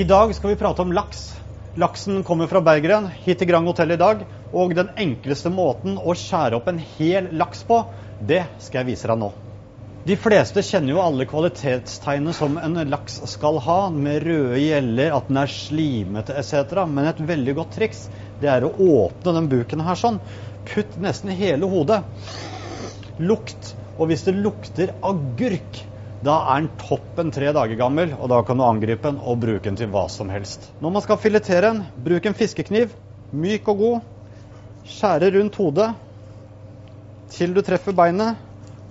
I dag skal vi prate om laks. Laksen kommer fra Bergeren hit til Grand Hotell i dag. Og den enkleste måten å skjære opp en hel laks på, det skal jeg vise deg nå. De fleste kjenner jo alle kvalitetstegnene som en laks skal ha, med røde gjeller, at den er slimete etc. Men et veldig godt triks det er å åpne den buken her sånn. Putt nesten hele hodet. Lukt. Og hvis det lukter agurk, da er den toppen tre dager gammel, og da kan du angripe den og bruke den til hva som helst. Når man skal filetere den, bruk en fiskekniv. Myk og god. Skjære rundt hodet til du treffer beinet.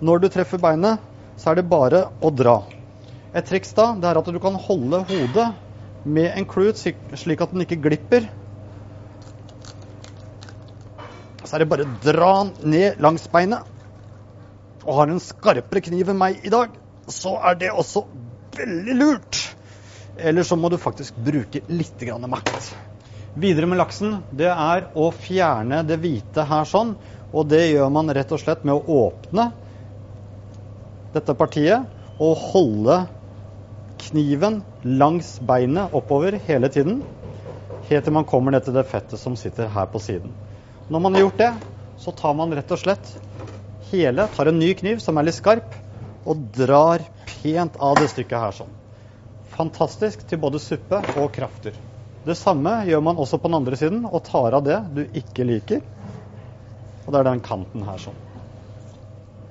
Når du treffer beinet, så er det bare å dra. Et triks da, det er at du kan holde hodet med en klut slik at den ikke glipper. Så er det bare å dra den ned langs beinet. Og har en skarpere kniv enn meg i dag, så er det også veldig lurt. Eller så må du faktisk bruke litt makt. Videre med laksen, det er å fjerne det hvite her sånn. Og det gjør man rett og slett med å åpne dette partiet og holde kniven langs beinet oppover hele tiden. Helt til man kommer ned til det fettet som sitter her på siden. Når man har gjort det, så tar man rett og slett hele, tar en ny kniv som er litt skarp, og drar pent av det stykket her sånn. Fantastisk til både suppe og krafter. Det samme gjør man også på den andre siden, og tar av det du ikke liker. Og det er den kanten her sånn.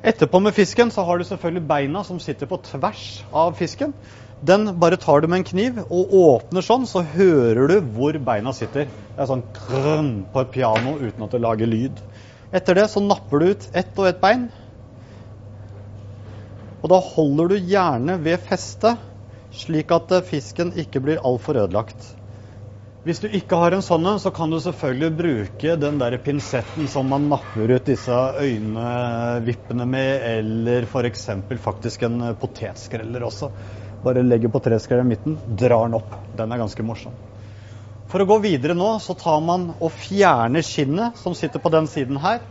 Etterpå med fisken så har du selvfølgelig beina som sitter på tvers av fisken. Den bare tar du med en kniv og åpner sånn, så hører du hvor beina sitter. Det er sånn krønn på et piano uten at det lager lyd. Etter det så napper du ut ett og ett bein. Og da holder du gjerne ved festet, slik at fisken ikke blir altfor ødelagt. Hvis du ikke har en sånn så kan du selvfølgelig bruke den der pinsetten som man napper ut disse øynevippene med, eller f.eks. faktisk en potetskreller også. Bare legger potetskrelleren i midten, drar den opp. Den er ganske morsom. For å gå videre nå, så tar man og fjerner skinnet som sitter på den siden her,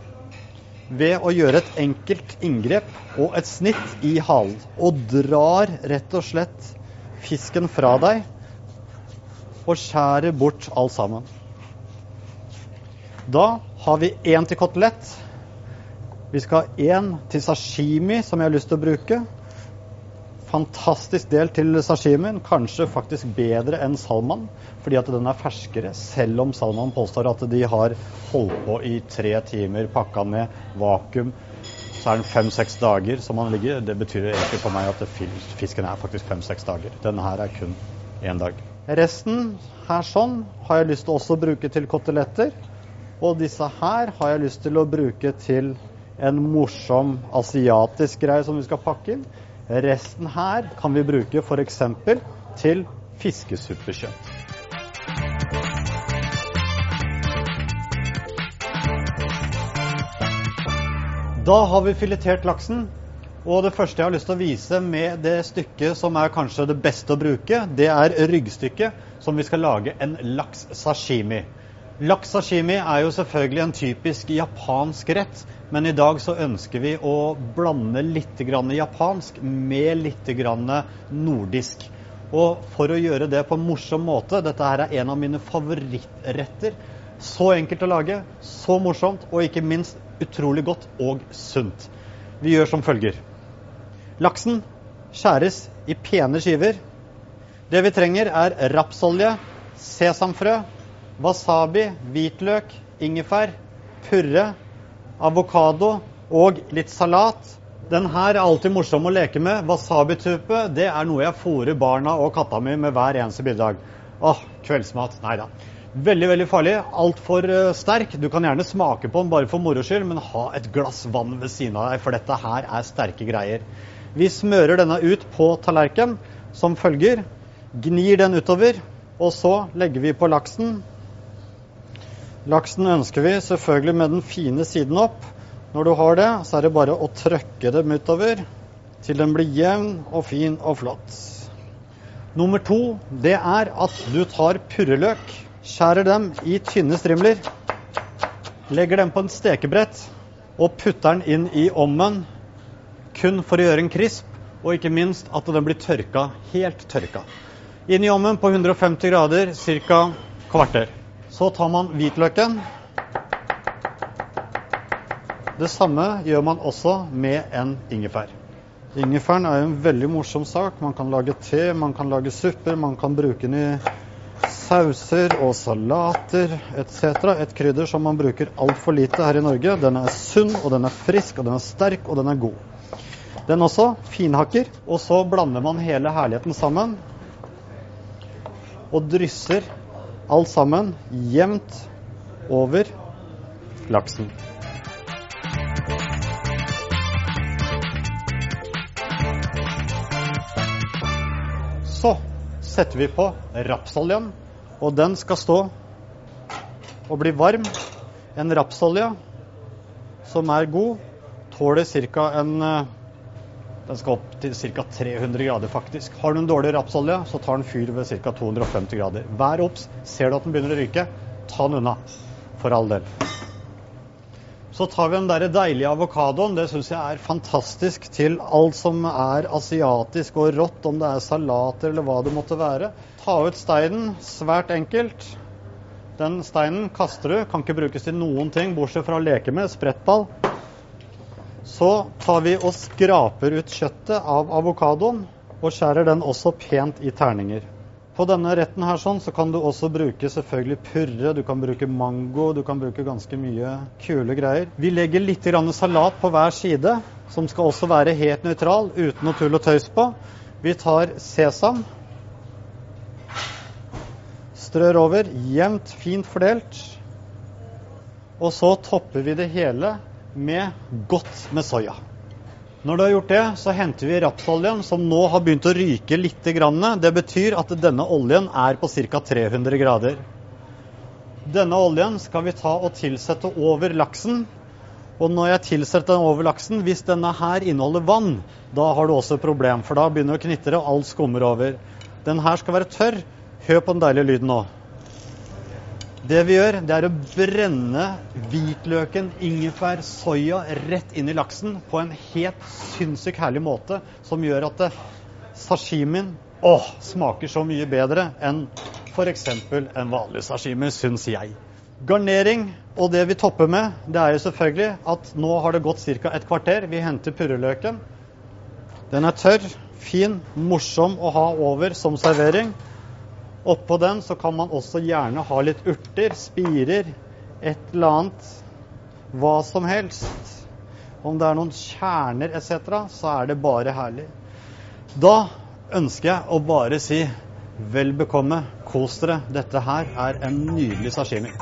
ved å gjøre et enkelt inngrep og et snitt i halen. Og drar rett og slett fisken fra deg og skjærer bort alt sammen. Da har vi én til kotelett. Vi skal ha én til sashimi, som jeg har lyst til å bruke. Fantastisk del til sashimien. Kanskje faktisk bedre enn salman, fordi at den er ferskere. Selv om salman påstår at de har holdt på i tre timer, pakka ned, vakuum. Så er den fem-seks dager som man ligger. Det betyr egentlig for meg at fisken er faktisk fem-seks dager. Denne her er kun én dag. Resten her sånn har jeg lyst til også å bruke til koteletter. Og disse her har jeg lyst til å bruke til en morsom asiatisk greie som vi skal pakke inn. Resten her kan vi bruke f.eks. til fiskesuppekjøtt. Da har vi filetert laksen. Og det første jeg har lyst til å vise med det stykket som er kanskje det beste å bruke, det er ryggstykket som vi skal lage en laks sashimi. Laks sashimi er jo selvfølgelig en typisk japansk rett, men i dag så ønsker vi å blande litt japansk med litt nordisk. Og for å gjøre det på en morsom måte, dette her er en av mine favorittretter. Så enkelt å lage, så morsomt, og ikke minst utrolig godt og sunt. Vi gjør som følger. Laksen skjæres i pene skiver. Det vi trenger, er rapsolje, sesamfrø, wasabi, hvitløk, ingefær, purre, avokado og litt salat. Den her er alltid morsom å leke med. Wasabi-tupe det er noe jeg fôrer barna og katta mi med hver eneste bidrag. Åh, kveldsmat. Nei da. Veldig veldig farlig. Altfor uh, sterk. Du kan gjerne smake på den bare for moro skyld, men ha et glass vann ved siden av deg, for dette her er sterke greier. Vi smører denne ut på tallerken som følger. Gnir den utover, og så legger vi på laksen. Laksen ønsker vi selvfølgelig med den fine siden opp. Når du har det, så er det bare å trøkke dem utover til den blir jevn og fin og flott. Nummer to det er at du tar purreløk, skjærer dem i tynne strimler, legger dem på en stekebrett og putter den inn i ommen kun for å gjøre en krisp, og ikke minst at den blir tørka, helt tørka. Inn i ovnen på 150 grader ca. kvarter. Så tar man hvitløken. Det samme gjør man også med en ingefær. Ingefæren er en veldig morsom sak. Man kan lage te, man kan lage supper, man kan bruke den i sauser og salater etc. Et krydder som man bruker altfor lite her i Norge. Den er sunn, og den er frisk, og den er sterk, og den er god. Den også finhakker. Og så blander man hele herligheten sammen og drysser alt sammen jevnt over laksen. Så setter vi på rapsoljen, og den skal stå og bli varm. En rapsolje som er god, tåler ca. en eh, Den skal opp til ca. 300 grader, faktisk. Har du en dårlig rapsolje, så tar den fyr ved ca. 250 grader. Vær obs. Ser du at den begynner å ryke, ta den unna. For all del. Så tar vi den der deilige avokadoen. Det syns jeg er fantastisk til alt som er asiatisk og rått, om det er salater eller hva det måtte være. Ta ut steinen. Svært enkelt. Den steinen kaster du. Kan ikke brukes til noen ting bortsett fra å leke med. Sprettball. Så tar vi og skraper ut kjøttet av avokadoen og skjærer den også pent i terninger. På denne retten her sånn, så kan du også bruke selvfølgelig purre, du kan bruke mango, du kan bruke ganske mye kule greier. Vi legger litt salat på hver side, som skal også være helt nøytral, uten noe tull og tøys på. Vi tar sesam. Strør over, jevnt, fint fordelt. Og så topper vi det hele med godt med soya. Når du har gjort det, så henter vi rapsoljen, som nå har begynt å ryke litt. Det betyr at denne oljen er på ca. 300 grader. Denne oljen skal vi ta og tilsette over laksen. Og når jeg tilsetter den over laksen, hvis denne her inneholder vann, da har du også et problem, for da begynner det å knitre, og alt skummer over. Den her skal være tørr. Hør på den deilige lyden nå. Det vi gjør, det er å brenne hvitløken, ingefær, soya rett inn i laksen på en helt sinnssykt herlig måte som gjør at sashimien åh, smaker så mye bedre enn f.eks. en vanlig sashimi, syns jeg. Garnering og det vi topper med, det er jo selvfølgelig at nå har det gått ca. et kvarter. Vi henter purreløken. Den er tørr, fin, morsom å ha over som servering. Oppå den så kan man også gjerne ha litt urter, spirer, et eller annet. Hva som helst. Om det er noen kjerner etc., så er det bare herlig. Da ønsker jeg å bare si vel bekomme, kos dere. Dette her er en nydelig sashimi.